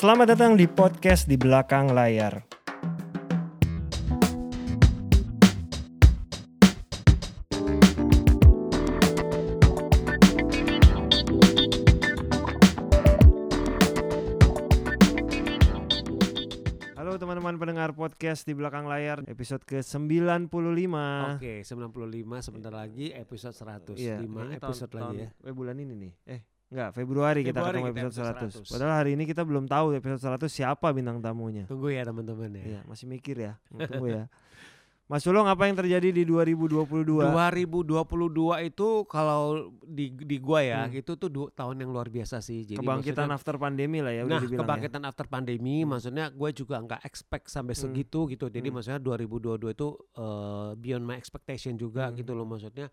Selamat datang di podcast di belakang layar. Halo teman-teman pendengar podcast di belakang layar episode ke-95. Oke, 95 sebentar lagi episode 100. Iya, 5 ini episode tahun- lagi ya. Eh bulan ini nih. Eh enggak, Februari, kita Februari ketemu kita episode episode 100. 100. Padahal hari ini kita belum tahu episode 100 siapa bintang tamunya. Tunggu ya teman-teman ya. Iya, masih mikir ya. Tunggu ya. Mas Sulong apa yang terjadi di 2022? 2022 itu kalau di di gua ya, Hmm. itu tuh du- tahun yang luar biasa sih. Jadi Kebangkitan after pandemi lah ya udah Nah, dibilang ya. kebangkitan after pandemi, maksudnya gue juga nggak expect sampai Hmm. segitu gitu. Jadi Hmm. maksudnya 2022 itu eh, beyond my expectation juga Hmm. gitu loh maksudnya.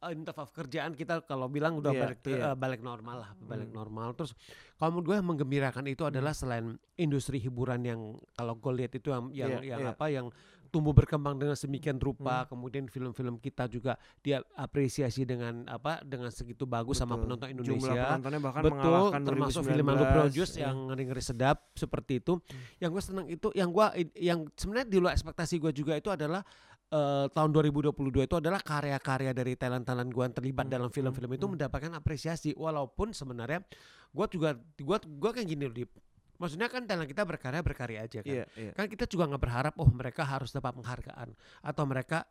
In terms of kerjaan kita kalau bilang udah Iya, balik iya. eh, balik normal lah, balik Hmm. normal. Terus kalau menurut gue yang menggembirakan itu adalah selain industri hiburan yang kalau gue lihat itu yang yang, Iya, yang iya. apa yang tumbuh berkembang dengan sedemikian rupa, Hmm. kemudian film-film kita juga dia apresiasi dengan apa dengan segitu bagus sama Betul. penonton Jumlah Indonesia. penontonnya bahkan Betul, termasuk 2019. film yang lu produce ya. yang ngeri-ngeri sedap seperti itu. Hmm. Yang gue senang itu, yang gua yang sebenarnya di luar ekspektasi gue juga itu adalah eh, tahun 2022 itu adalah karya-karya dari talent-talent gue yang terlibat Hmm, dalam film-film hmm, itu hmm. mendapatkan apresiasi. Walaupun sebenarnya gue juga gua gua kayak gini loh, Dip. Maksudnya kan talent kita berkarya berkarya aja kan. Iya, iya. Kan kita juga nggak berharap oh mereka harus dapat penghargaan atau mereka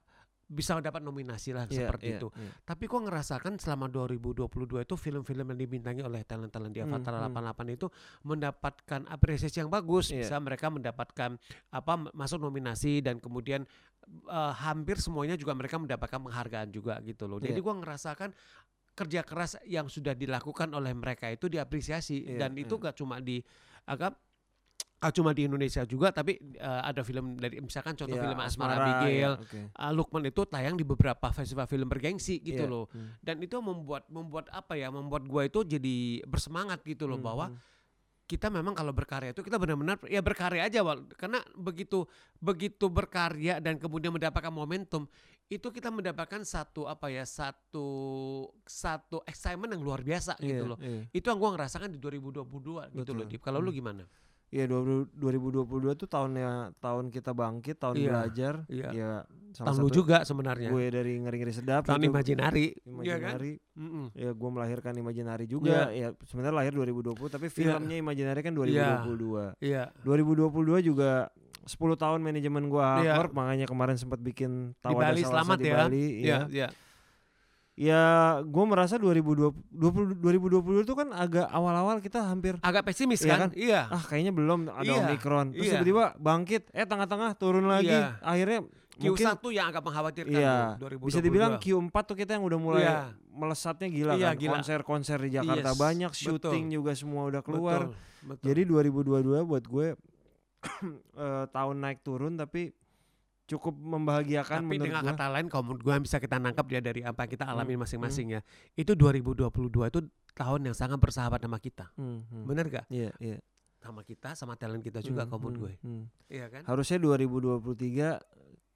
bisa dapat nominasi lah Iya, seperti iya, itu. iya. Tapi kok ngerasakan selama 2022 itu film-film yang dibintangi oleh talent-talent di Avatar hmm. 88 itu mendapatkan apresiasi yang bagus. Iya. Bisa mereka mendapatkan apa masuk nominasi dan kemudian eh, hampir semuanya juga mereka mendapatkan penghargaan juga gitu loh. Jadi Iya. gua ngerasakan kerja keras yang sudah dilakukan oleh mereka itu diapresiasi Iya, dan itu iya. gak cuma di agak gak cuma di Indonesia juga tapi eh, ada film dari misalkan contoh Iya, film Asmara Abigail iya, oke. uh, Lukman itu tayang di beberapa festival film bergengsi gitu Iya, loh hmm. dan itu membuat membuat apa ya membuat gua itu jadi bersemangat gitu loh Hmm, bahwa hmm. kita memang kalau berkarya itu kita benar-benar ya berkarya aja Wal. karena begitu begitu berkarya dan kemudian mendapatkan momentum itu kita mendapatkan satu apa ya satu satu excitement yang luar biasa Iya, gitu loh iya. itu yang gua ngerasakan di 2022 gitu loh Betul. Dip kalau lu Hmm. gimana Iya, 20- 2022 tuh tahunnya tahun kita bangkit, tahun Iya, belajar. iya. Ya, salah tahun lu juga sebenarnya gue dari ngeri-ngeri sedap tahun itu, Imaginary iya kan. Ya, gue melahirkan Imaginary juga. Ya, sebenarnya lahir 2020, tapi filmnya Imaginary kan 2022. iya 2022 juga 10 tahun manajemen gua Iya. hardcore makanya kemarin sempat bikin di Tawada Bali selamat di ya Bali iya ya. iya Ya gue merasa 2020 20, 2020 itu kan agak awal-awal kita hampir agak pesimis Iya kan? kan? Iya. ah kayaknya belum ada Iya, Omikron. Terus iya. tiba-tiba bangkit, eh tengah-tengah turun lagi. Iya. Akhirnya Q1 mungkin yang agak mengkhawatirkan iya, tuh, 2022. bisa dibilang Q4 tuh kita yang udah mulai Iya. melesatnya gila Iya, kan. Konser-konser di Jakarta Yes, banyak, betul. syuting juga semua udah keluar. Betul, betul. Jadi 2022 buat gue eh, tahun naik turun tapi cukup membahagiakan tapi menurut dengan gue. kata lain kalau menurut gue yang bisa kita nangkap ya dari apa yang kita alami Hmm, masing-masing ya. Itu 2022 itu tahun yang sangat bersahabat sama kita. Hmm, hmm. Bener gak? Iya, iya. Sama kita, sama talent kita juga Hmm, kalau menurut hmm, gue. hmm. Iya kan? Harusnya 2023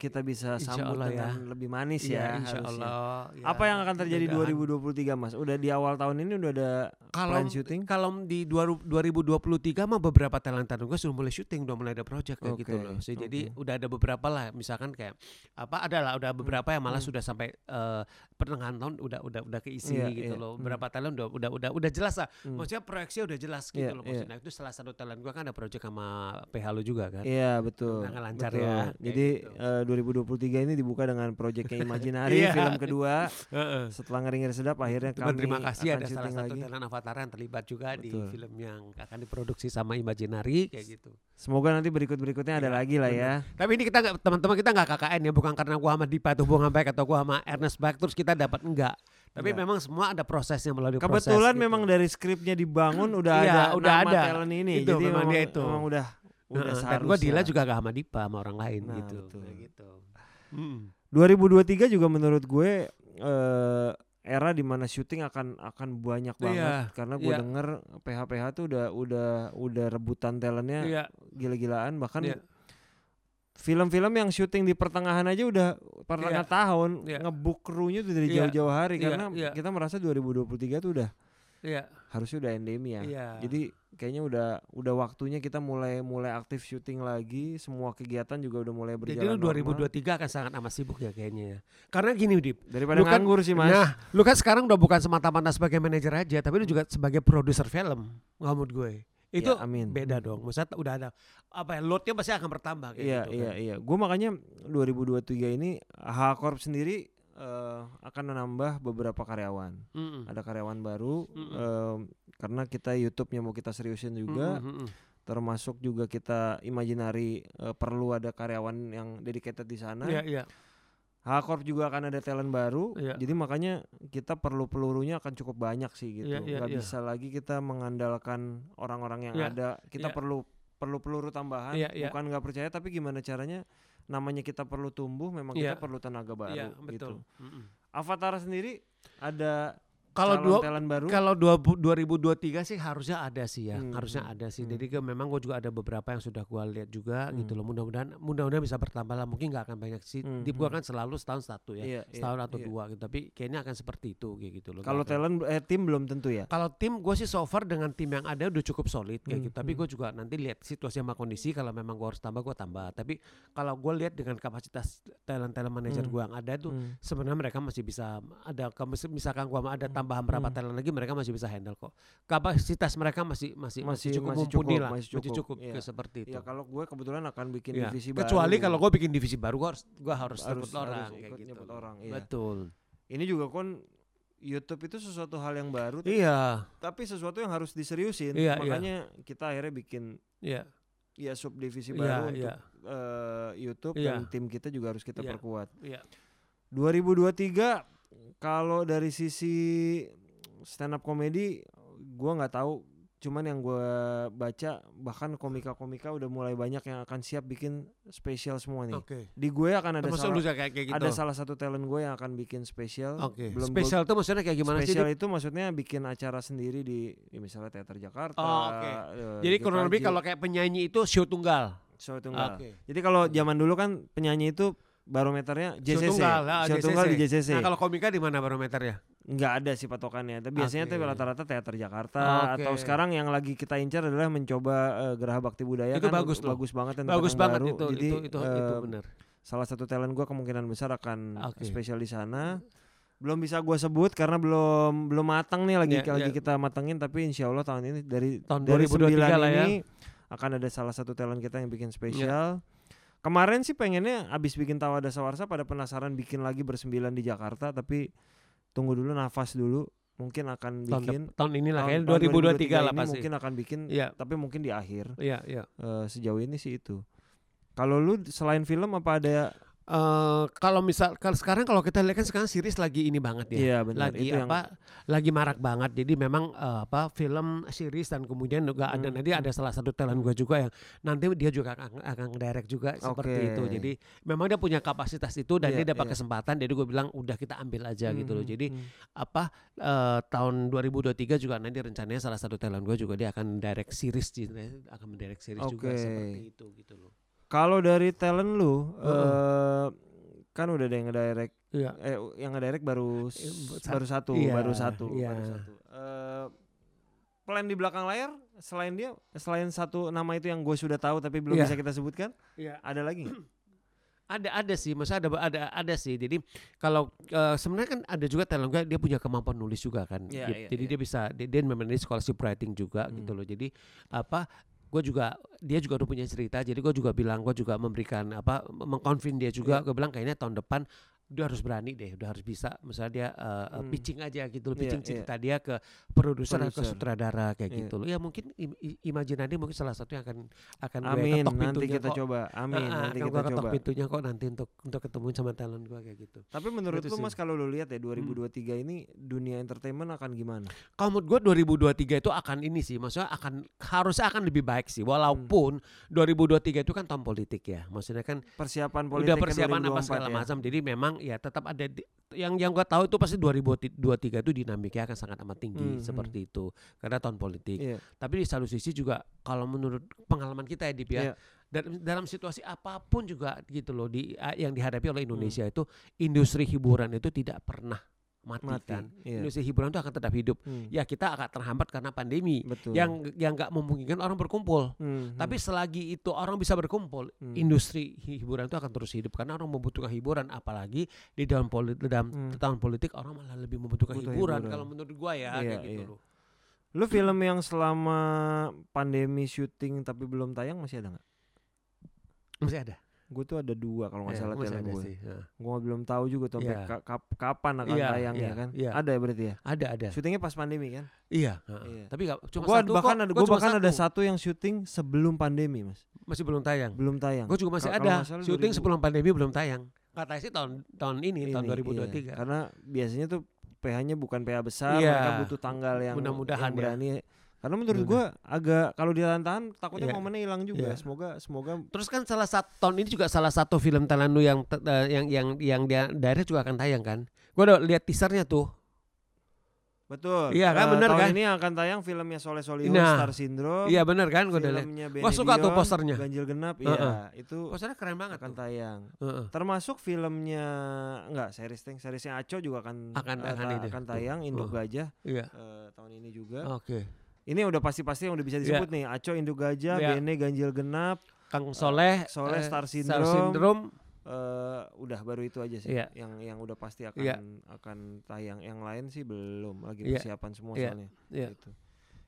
kita bisa Insya sambut Allah ya. dengan lebih manis Iya, ya. insya harusnya. Allah. ya, Apa yang akan terjadi mudah-mudahan. 2023 Mas? Udah di awal tahun ini udah ada Kalau plan syuting? kalau di 2000 2023 mah beberapa talent-talent gue sudah mulai syuting, udah mulai ada project kayak gitu Oke, loh. So, Jadi oke. udah ada beberapa lah, misalkan kayak apa ada lah, udah beberapa yang malah hmm. sudah sampai eh, pertengahan tahun udah udah udah keisi Iya, gitu iya, loh. hmm. Beberapa talent udah udah udah udah jelas lah. Hmm. Maksudnya proyeksinya udah jelas gitu Iya, loh. iya. Maksudnya itu salah satu talent gue kan ada project sama PH lu juga kan. Iya betul. Sangat lancar betul. ya, Jadi gitu. eh, 2023 ini dibuka dengan proyeknya Imaginary Iya. film kedua. Heeh. Setelah ngeri-ngeri sedap akhirnya Cuman kami terima kasih akan ada salah satu lagi. talent Avatar yang terlibat juga di Betul. film yang akan diproduksi sama Imaginary kayak gitu. Semoga nanti berikut-berikutnya ada Iya, lagi lah ya. Tapi ini kita nggak teman-teman kita nggak KKN ya bukan karena gua sama Dipa atau hubungan baik atau gua sama Ernest baik terus kita dapat enggak. Tapi Enggak. memang semua ada prosesnya melalui proses. Kebetulan gitu. memang dari skripnya dibangun udah Iya, ada udah nama ada. talent ini. Itu, Jadi memang memang, dia itu. memang udah udah seharusnya. gua Dila juga gak sama Dipa sama orang lain Nah, gitu. betul. Kayak gitu. Mm. 2023 juga menurut gue eh era di mana syuting akan akan banyak banget Iya, karena gue iya. denger PH-PH tuh udah udah udah rebutan talentnya Iya, gila-gilaan bahkan Iya. film-film yang syuting di pertengahan aja udah pertengahan tahun Iya. ngebuk krunya tuh dari Iya. jauh-jauh hari Iya, karena iya. kita merasa 2023 tuh udah Iya. harusnya udah endemi ya. Iya. Jadi kayaknya udah udah waktunya kita mulai mulai aktif syuting lagi, semua kegiatan juga udah mulai Jadi berjalan lu normal. 2023 akan sangat amat sibuk ya kayaknya ya. Karena gini Dip, Daripada Lu kan- nganggur sih Mas. Nah, lu kan sekarang udah bukan semata-mata sebagai manajer aja, tapi lu juga sebagai produser film, nggak menurut gue. Itu Ya, amin. beda dong. Maksudnya udah ada apa ya, loadnya pasti akan bertambah kayak Iya gitu iya kan. iya. Gue makanya 2023 ini H Corp sendiri eh, akan menambah beberapa karyawan. Mm-mm. Ada karyawan baru Mm-mm. em, karena kita YouTube-nya mau kita seriusin juga. Mm-mm, mm-mm. Termasuk juga kita imaginary eh, perlu ada karyawan yang dedicated di sana. Iya iya. H Corp juga akan ada talent baru. Iya. Jadi makanya kita perlu pelurunya akan cukup banyak sih gitu. Iya, iya, Gak iya. bisa lagi kita mengandalkan orang-orang yang Iya, ada. Kita iya. perlu perlu peluru tambahan. Iya, iya. Bukan nggak percaya tapi gimana caranya namanya kita perlu tumbuh memang Iya. kita perlu tenaga baru Iya, gitu. betul. Mm-mm. Avatar sendiri ada Kalau dua talent baru. kalau dua, 2023 sih harusnya ada sih ya, Hmm, harusnya hmm, ada sih. hmm. Jadi ke- memang gue juga ada beberapa yang sudah gue lihat juga gitu Hmm. loh. Mudah-mudahan mudah-mudahan bisa bertambah lah. Mungkin nggak akan banyak sih. Hmm, Di gue hmm. kan selalu setahun satu ya, Iya, iya, setahun atau iya. dua gitu. Tapi kayaknya akan seperti itu kayak gitu loh. Kalau talent eh tim belum tentu ya. Kalau tim gue sih so far dengan tim yang ada udah cukup solid kayak Hmm, gitu. Tapi hmm. gue juga nanti lihat situasi sama kondisi. Kalau memang gue harus tambah gue tambah. Tapi kalau gue lihat dengan kapasitas talent talent manager Hmm. gue yang ada tuh Hmm. sebenarnya mereka masih bisa ada kalau mis- misalkan gua ada tambahan berapa Hmm. talent lagi mereka masih bisa handle kok kapasitas mereka masih masih masih, Masih- cukup masih mumpuni cukup, lah masih masih cukup, cukup iya. ke seperti itu Ya kalau gue kebetulan akan bikin Iya. divisi kecuali baru. kalau gue bikin divisi baru gue harus gua harus, Harus- nyebut orang harus kayak gitu orang, iya. betul Ini juga kan YouTube itu sesuatu hal yang baru tapi- iya tapi sesuatu yang harus diseriusin. Iya, iya. Makanya kita akhirnya bikin iya ya subdivisi iya baru iya untuk eh, YouTube Iya. dan tim kita juga harus kita Iya. perkuat. iya 2023 kalau dari sisi stand up komedi gua nggak tahu cuman yang gua baca bahkan komika-komika udah mulai banyak yang akan siap bikin spesial semua nih. oke Di gue akan ada termasuk salah, kayak kayak gitu ada salah satu talent gue yang akan bikin spesial. oke Belum spesial tuh maksudnya kayak gimana sih spesial itu maksudnya bikin acara sendiri di, di misalnya teater Jakarta. Oh, oke. eh, jadi di kurang lebih kalau kayak penyanyi itu show tunggal show tunggal. oke Jadi kalau zaman dulu kan penyanyi itu barometernya Show JCC. tunggal, ah, show JCC. tunggal di JCC. nah kalau komika di mana barometernya Nggak ada sih patokannya. Tapi biasanya tuh Oke. rata-rata teater Jakarta Oke. atau sekarang yang lagi kita incar adalah mencoba eh, Geraha Bakti Budaya Itu kan bagus loh. bagus banget dan bagus banget baru. itu Jadi itu itu itu eh, benar salah satu talent gua kemungkinan besar akan Oke. spesial di sana. Belum bisa gua sebut karena belum belum matang nih lagi Iya, lagi iya. kita matengin tapi insya Allah tahun ini dari Tahun dari 2023 sembilan lah ya. ini akan ada salah satu talent kita yang bikin spesial. Kemarin sih pengennya abis bikin Tawada Sawarsa pada penasaran bikin lagi bersembilan di Jakarta tapi tunggu dulu nafas dulu mungkin akan tahun, bikin dep- tahun inilah tahun- kayaknya tahun 2023 lah pasti. mungkin akan bikin Iya, tapi mungkin di akhir iya, iya. Eh, sejauh ini sih itu. Kalau lu selain film apa ada Eh kalau misal kalau sekarang kalau kita lihat kan sekarang series lagi ini banget ya. Iya benar lagi itu yang apa lagi marak banget jadi memang eh, apa film series dan kemudian juga ada Hmm, nanti ada salah satu talent gue juga yang nanti dia juga akan akan direct juga seperti itu jadi memang dia punya kapasitas itu dan Iya, dia dapat iya. kesempatan jadi gue bilang udah kita ambil aja gitu loh Hmm, jadi hmm. apa eh, tahun 2023 juga nanti rencananya salah satu talent gue juga dia akan direct series akan mendirect series juga Oke. seperti itu gitu loh Kalau dari talent lu Heeh. eh kan udah ada yang ngedirect Iya. eh yang ngedirect baru Eh, sa- baru satu, iya, baru satu, iya. baru satu. Eh, plan di belakang layar selain dia selain satu nama itu yang gue sudah tahu tapi belum Iya. bisa kita sebutkan, Iya. ada lagi? Ada ada sih, maksudnya ada ada ada sih. Jadi kalau eh, sebenarnya kan ada juga talent gue dia punya kemampuan nulis juga kan. Iya, Jadi- iya, Jadi iya. dia bisa dia, dia memang dia scholarship writing juga Hmm. gitu loh. Jadi apa gue juga dia juga udah punya cerita. Jadi gue juga bilang gue juga memberikan apa mengkonvin dia juga. Iya. Gue bilang kayaknya tahun depan dia harus berani deh, udah harus bisa. Misalnya dia eh, Hmm. pitching aja gitu loh, Iya, pitching iya. cerita dia ke produser atau ke sutradara kayak Iya. gitu loh. Ya mungkin im, Imajinasi mungkin salah satu yang akan akan gue Amin, ketok nanti kita kok. coba. Amin, Ah, ah, nanti kita gua ketok coba. pintunya kok nanti untuk untuk ketemu sama talent gue kayak gitu. Tapi menurut Itu lu. Mas kalau lu lihat ya 2023 ini dunia entertainment akan gimana? Kalau menurut gue 2023 itu akan ini sih, maksudnya akan harusnya akan lebih baik sih. Walaupun 2023 itu kan tahun politik ya, maksudnya kan Persiapan politik udah ke persiapan apa 2024 segala ya? macam. Jadi memang ya tetap ada di- yang yang gue tahu itu pasti 2023 itu dinamiknya akan sangat amat tinggi Hmm, seperti itu karena tahun politik. Iya. Tapi di satu sisi juga kalau menurut pengalaman kita ya Dip ya, Iya. dan dalam situasi apa pun juga gitu loh di yang dihadapi oleh Hmm. Indonesia itu industri hiburan itu tidak pernah mati, Mati, kan. iya. Industri hiburan itu akan tetap hidup. Hmm, Ya kita akan terhambat karena pandemi betul. yang yang nggak memungkinkan orang berkumpul. Hmm, Tapi hmm, selagi itu orang bisa berkumpul, Hmm. industri hiburan itu akan terus hidup karena orang membutuhkan hiburan. Apalagi di dalam politik, dalam Hmm. tahun politik orang malah lebih membutuhkan Butuh hiburan. hiburan. Kalau menurut gua ya Iya, kayak gitu iya. loh. lu film yang selama pandemi syuting tapi belum tayang masih ada nggak? Masih ada. Gue tuh ada dua kalau nggak Ya, salah talent gue. Ya. Gue belum tahu juga tuh ka- kap- kapan akan Iya, tayangnya iya, kan? iya. Ada ya berarti ya? Ada ada. Syutingnya pas pandemi kan? Iya. heeh. Iya. Tapi gak, cuma Gua satu bahkan kok. ada Gua bahkan ada satu. satu yang syuting sebelum pandemi mas, masih belum tayang. belum tayang. Gue juga masih Kalau- ada. Syuting 2000 sebelum pandemi belum tayang. Katanya sih tahun tahun ini, tahun Ini, 2023. iya. Karena biasanya tuh PH-nya bukan PH besar, Iya. mereka butuh tanggal yang Mudah-mudahan ya. Karena menurut gua agak kalau ditahan-tahan takutnya Iya. momennya hilang juga. Iya. Semoga semoga Terus kan salah satu tahun ini juga salah satu film Thailand yang eh, yang yang yang dia daerah juga akan tayang kan. Gue udah lihat teasernya tuh. betul. Iya kan, Eh, bener tahun kan? ini akan tayang filmnya Soleh Solihun Nah, Star Syndrome. Iya bener kan gue udah lihat. Gua suka tuh posternya. Ganjil Genap, Heeh. iya itu Posternya keren banget akan tuh. tayang. Heeh. Termasuk filmnya enggak series ting seriesnya Aco juga akan Akan- eh, akan akan tuh. tayang Induk Heeh. Gajah Iya. eh, tahun ini juga. Oke. Ini udah pasti-pasti yang udah bisa disebut nih Aco Induk Gajah, Iya. Bene Ganjil Genap, Kang Soleh, Soleh, eh, Star Star Syndrome. Syndrome. eh, udah baru itu aja sih Iya. yang yang udah pasti akan Iya. akan tayang. Yang lain sih belum lagi Iya. persiapan semua Iya. soalnya. Iya. Gitu.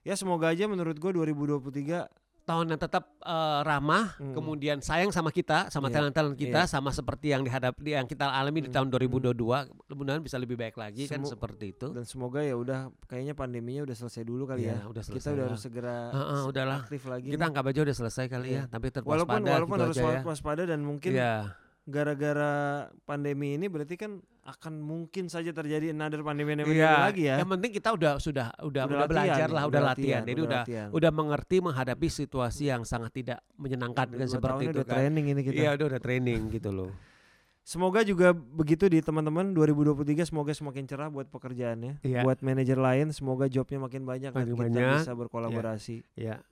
Ya semoga aja menurut gue 2023 tahun yang tetap eh, ramah, Mm. kemudian sayang sama kita, sama Iya, talent-talent kita, iya. sama seperti yang dihadapi yang kita alami di Mm, tahun 2022. Mudah-mudahan bisa lebih baik lagi kan Semu- seperti itu. dan semoga ya udah kayaknya pandeminya udah selesai dulu kali Iya, ya. udah Kita selesai udah lah. harus segera Heeh, s- udahlah. aktif lagi. Kita nih. anggap aja udah selesai kali Iya. ya, tapi tetap walaupun waspada walaupun gitu harus ya. waspada dan mungkin Iya, gara-gara pandemi ini berarti kan akan mungkin saja terjadi another pandemi iya. lagi ya. Yang penting kita udah sudah udah, udah, latihan belajar lah, udah, latihan. Jadi udah latihan. udah mengerti menghadapi situasi yang sangat tidak menyenangkan Udah kan seperti itu udah kan. training ini kita. Iya, udah udah training gitu loh. Semoga juga begitu di teman-teman 2023 semoga semakin cerah buat pekerjaannya. Iya. Buat manajer lain semoga jobnya makin banyak dan Makin kita banyak. bisa berkolaborasi. Ya.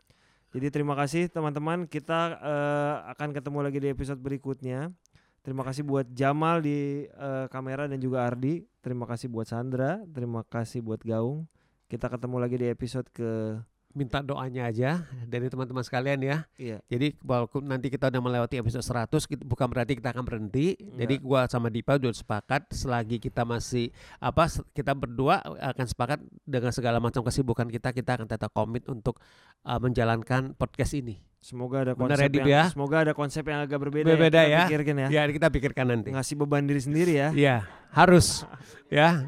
Jadi terima kasih teman-teman. Kita eh, akan ketemu lagi di episode berikutnya. Terima kasih buat Jamal di eh, kamera dan juga Ardi. Terima kasih buat Sandra. Terima kasih buat Gaung. Kita ketemu lagi di episode ke Minta doanya aja dari teman-teman sekalian ya. iya Jadi walaupun nanti kita udah melewati episode 100 kita- bukan berarti kita akan berhenti. Jadi Enggak. gua sama Dipa udah sepakat selagi kita masih apa kita berdua akan sepakat dengan segala macam kesibukan kita kita akan tetap komit untuk uh, menjalankan podcast ini. Semoga ada Benar konsep ya, Dip, yang ya? semoga ada konsep yang agak berbeda, Berbeda yang kita ya. pikirkan ya. Ya, kita pikirkan nanti. Ngasih beban diri sendiri ya. Iya, harus ya.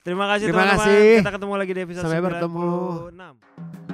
Terima kasih Terima teman-teman. kasih. Kita ketemu lagi di episode Sampai bertemu. 96.